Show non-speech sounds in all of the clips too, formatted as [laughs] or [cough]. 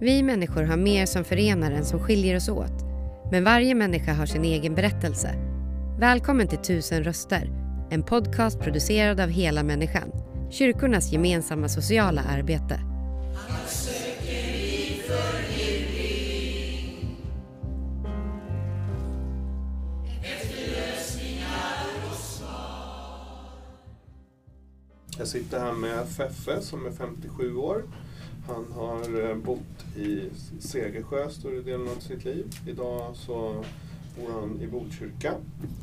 Vi människor har mer som förenar än som skiljer oss åt. Men varje människa har sin egen berättelse. Välkommen till Tusen röster, en podcast producerad av Hela Människan, kyrkornas gemensamma sociala arbete. Jag sitter här med Feffe som är 57 år. Han har eh, bott i Segersjö större delen av sitt liv. Idag så bor han i Botkyrka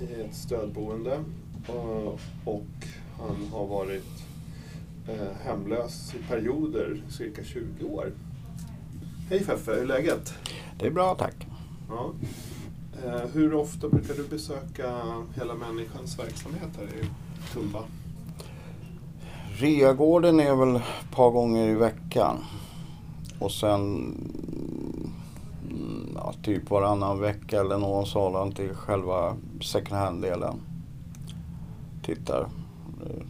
i ett stödboende. Och, och han har varit eh, hemlös i perioder, cirka 20 år. Hej Feffe, hur är läget? Det är bra tack. Ja. Eh, hur ofta brukar du besöka Hela Människans verksamhet här i Tumba? Reagården är väl ett par gånger i veckan. Och sen mm, ja, typ varannan vecka eller någon sådan till själva second hand-delen. Tittar eh,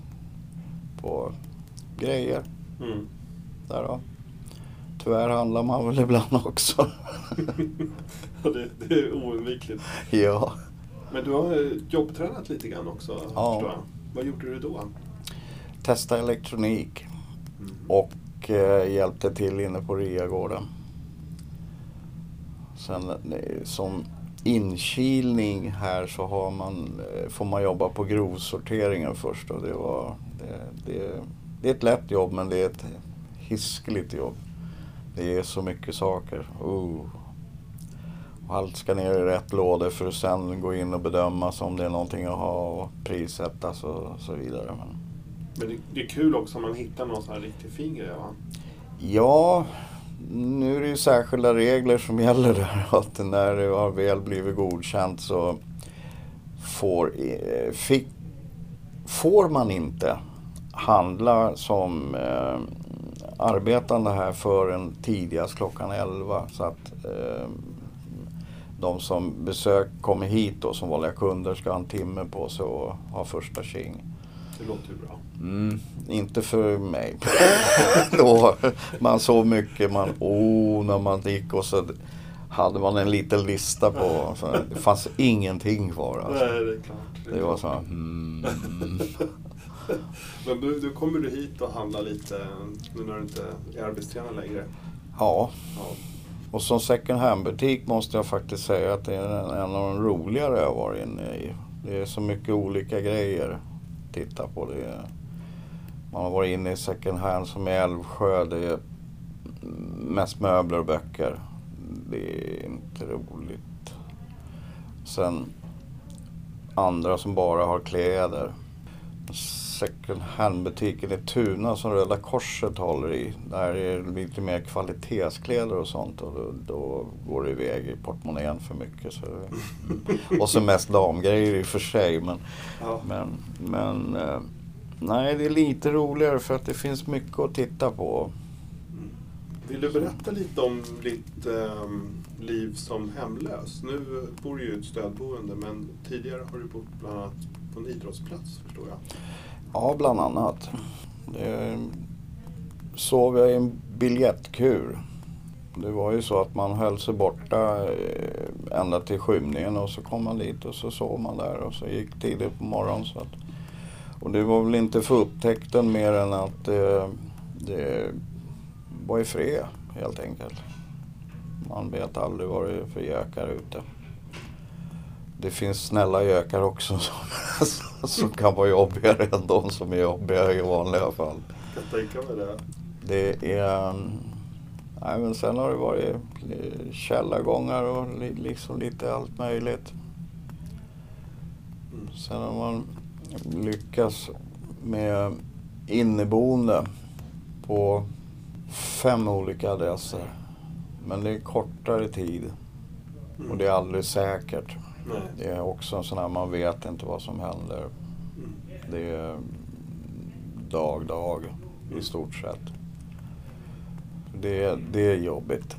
på grejer Mm. där då. Tyvärr handlar man väl ibland också. [laughs] Ja, det, det är oundvikligt. ja. Men du har jobbtränat lite grann också, Ja. Vad gjorde du då? Testa elektronik Mm. och eh, hjälpte till inne på Riagården. Sen eh, som inkilning här så har man, eh, får man jobba på grovsorteringen först och det var det, det, det är ett lätt jobb men det är ett hiskeligt jobb. Det är så mycket saker. Oh. Och allt ska ner i rätt lådor för att sen gå in och bedömas om det är någonting att ha och prissättas och så vidare. Men, Men det, det är kul också om man hittar någon sån här riktigt fin grej va? Ja, nu är det ju särskilda regler som gäller där. [laughs] Att när det har väl blivit godkänt så får, eh, fick, får man inte handla som eh, arbetande här förrän tidigast klockan 11. Så att eh, de som besök, kommer hit då som vanliga kunder ska ha en timme på sig och ha första tjing. Det låter ju bra. Mm, inte för mig. [laughs] Då, man såg mycket, man, oh, när man gick och så hade man en liten lista på, så det fanns ingenting kvar. Alltså. Nej, det är klart. är Det var så här, mm, [laughs] Men då, då kommer du hit och handlar lite nu när du inte är arbetstränare längre? ja. Ja. Och som second hand-butik måste jag faktiskt säga att det är en, av de roligare jag varit inne i. Det är så mycket olika grejer att titta på. Det man har varit inne i second hand som i Älvsjö. Det är mest möbler och böcker. Det är inte roligt. Sen andra som bara har kläder. Second hand-butiken i Tuna som Röda Korset håller i. Där är det lite mer kvalitetskläder och sånt och då, då går det iväg i portmonnän för mycket. Så. [laughs] Och så mest damgrejer i och för sig. Men, Ja. men, men eh, nej, det är lite roligare för att det finns mycket att titta på. Vill du berätta lite om ditt ehm, liv som hemlös? Nu bor du ju i ett stödboende men tidigare har du bott bland annat på en idrottsplats förstår jag. Ja, bland annat. Det sov jag i en biljettkur. Det var ju så att man höll sig borta eh, ända till skymningen och så kom man dit och så sov man där och så gick tidigt på morgonen. Så att, och det var väl inte för upptäckten mer än att eh, det var i fred helt enkelt. Man vet aldrig vad det är för gökar ute. Det finns snälla gökar också som, [laughs] som kan vara jobbigare än de som är jobbiga i vanliga fall. Jag kan tänka mig det. Det är... mm, Nej, men sen har det varit li- källargångar och li, liksom lite allt möjligt. Mm. Sen har man lyckats med inneboende på fem olika adresser. Men det är kortare tid och det är aldrig säkert. Nej. Det är också en sån här, man vet inte vad som händer. Mm. Det är dag, dag i stort sett. Det, det är jobbigt.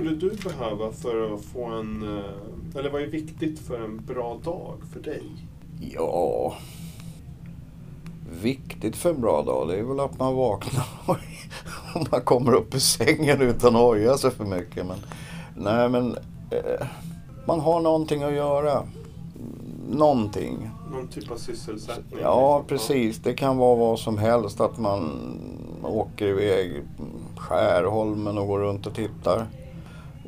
Skulle du behöva för att få en... eh, Eller vad är viktigt för en bra dag för dig? Ja... Viktigt för en bra dag, det är väl att man vaknar [laughs] och man kommer upp ur sängen utan att oja sig för mycket. Men, nej men... Eh, man har någonting att göra. Någonting. Någon typ av sysselsättning? Ja, precis. Det kan vara vad som helst. Att man åker iväg Skärholmen och går runt och tittar.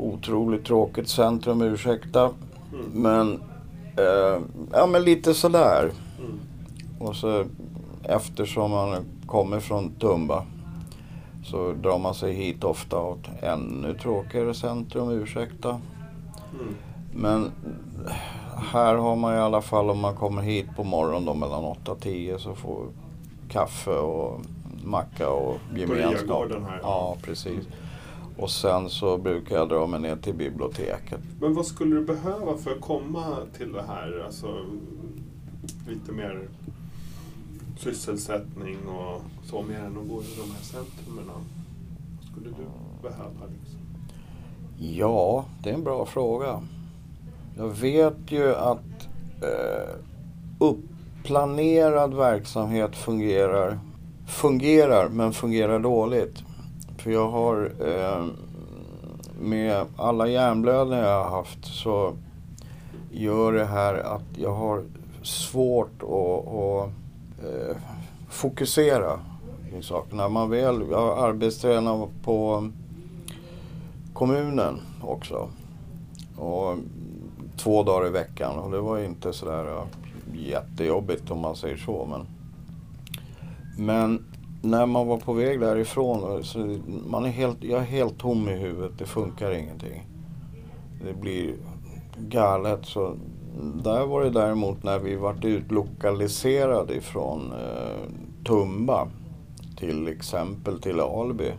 Otroligt tråkigt centrum, ursäkta. Mm. Men, eh, ja men lite sådär. Mm. Och så eftersom man kommer från Tumba så drar man sig hit ofta ett ännu tråkigare centrum, ursäkta. Mm. Men här har man i alla fall om man kommer hit på morgonen då mellan 8 och 10 så får kaffe och macka och gemenskap. Riagården här. Ja, precis. Och sen så brukar jag dra mig ner till biblioteket. Men vad skulle du behöva för att komma till det här? Alltså, lite mer sysselsättning och så, mer än att gå i de här centrumen. Vad skulle du behöva? Liksom? Ja, det är en bra fråga. Jag vet ju att eh, uppplanerad verksamhet fungerar, fungerar men fungerar dåligt. För jag har eh, med alla hjärnblödningar jag har haft så gör det här att jag har svårt att, att eh, fokusera i saker. När man väl, jag arbetstränar på kommunen också. Och två dagar i veckan och det var inte sådär eh, jättejobbigt om man säger så. Men, men när man var på väg därifrån, så man är helt, jag är helt tom i huvudet, det funkar ingenting. Det blir galet. Så där var det däremot när vi vart utlokaliserade ifrån eh, Tumba till exempel till Alby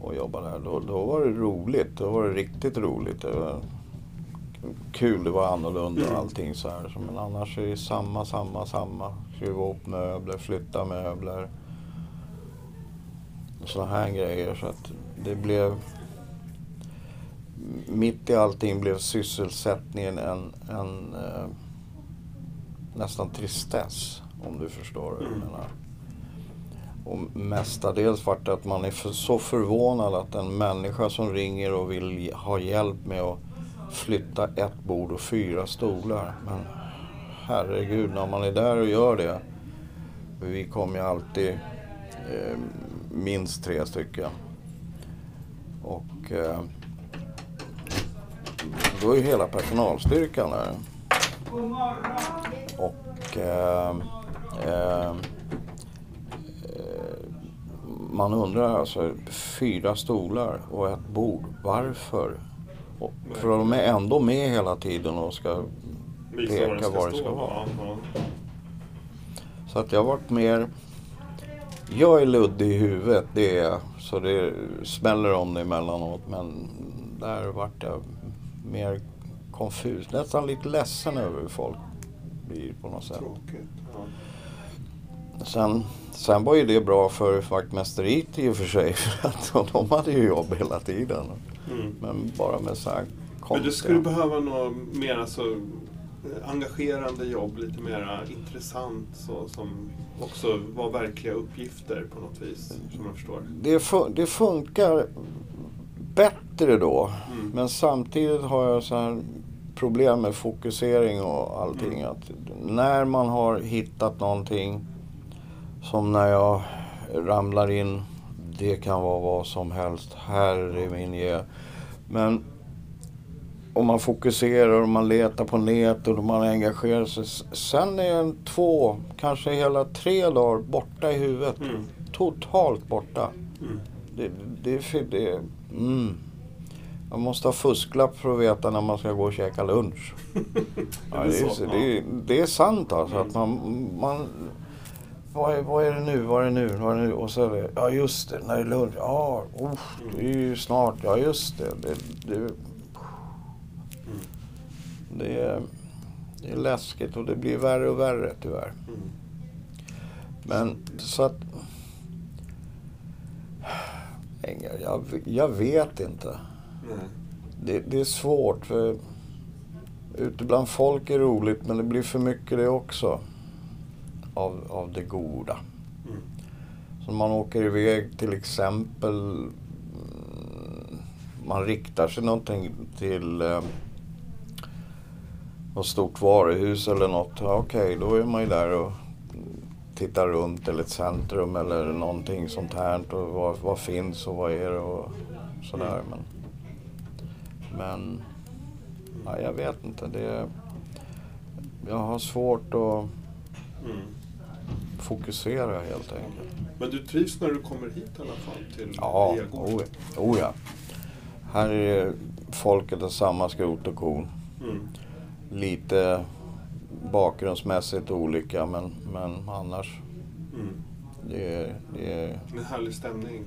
och jobbade där. Då, då var det roligt. Då var det riktigt roligt. Det var kul, det var annorlunda och allting så här. Men annars är det samma, samma, samma. Skruva upp möbler, flytta möbler. Sådana här grejer. Så att det blev... Mitt i allting blev sysselsättningen en, en eh, nästan tristess. Om du förstår vad jag Mm. menar. Och mestadels vart det att man är för, så förvånad att en människa som ringer och vill ha hjälp med att flytta ett bord och fyra stolar. Men herregud, när man är där och gör det. Vi kommer ju alltid eh, minst tre stycken. Och eh, då är hela personalstyrkan där. Och eh, eh, man undrar alltså, fyra stolar och ett bord. Varför? Och, för de är ändå med hela tiden och ska... Peka var det ska vara. Så att jag har varit mer... Jag är luddig i huvudet, det är jag. Så det smäller om det emellanåt. Men där vart jag mer konfus. Nästan lite ledsen över hur folk blir på något sätt. Tråkigt. Ja. Sen, sen var ju det bra för vaktmästeriet i och för sig. [laughs] För att de hade ju jobb hela tiden. Mm. Men bara med så här Men du konstiga... skulle behöva något mer alltså, engagerande jobb, lite mer intressant så, som också var verkliga uppgifter på något vis, som jag förstår. det, fun- det funkar bättre då. Mm. Men samtidigt har jag så här problem med fokusering och allting. Mm. Att när man har hittat någonting, som när jag ramlar in, det kan vara vad som helst, här är min ge. Men om man fokuserar och man letar på nätet och man engagerar sig. Sen är en två, kanske hela tre dagar borta i huvudet. Mm. Totalt borta. Mm. Det, det, det, mm. Man måste ha fusklapp för att veta när man ska gå och käka lunch. [laughs] Ja, det, är, det, är, det är sant alltså. Att man, man, vad, är, vad är det nu? Vad är det nu? Vad är det nu? Och så är det, ja just det, när det är lunch. Ja, oh, det är ju snart. Ja just det. Det, det, är, det är läskigt och det blir värre och värre tyvärr. Mm. Men så att... Jag, jag vet inte. Nej. Det, det är svårt. för Ute bland folk är roligt men det blir för mycket det också. Av, av det goda. Mm. Så man åker iväg till exempel. mm, Man riktar sig någonting till eh, något stort varuhus eller något. Ja, Okej, då är man ju där och tittar runt eller ett centrum eller någonting sånt här. Och vad, vad finns och vad är det och sådär. Men, men ja, jag vet inte. Det, jag har svårt att Mm. fokusera helt enkelt. Men du trivs när du kommer hit i alla fall till Ja, Egård? oh, oh ja. Här är folket av samma skrot och korn. Mm. Lite bakgrundsmässigt olika men, men annars. Mm. Det är, det är, En härlig stämning.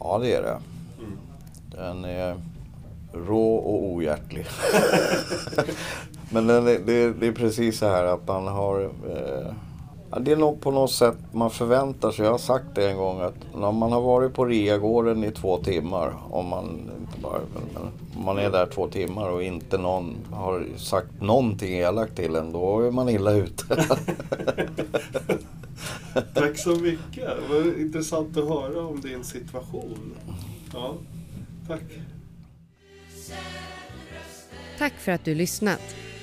ja det är det. Mm. Den är rå och ohjärtlig. [laughs] men den är, det, är, det är precis så här att man har eh, ja, det är nog på något sätt man förväntar sig, jag har sagt det en gång, att när man har varit på Riagården i två timmar, om man inte bara, om man är där två timmar och inte någon har sagt någonting elakt till en, då är man illa ute. [laughs] Tack så mycket. Det var intressant att höra om din situation. Ja, tack. Tack för att du lyssnat.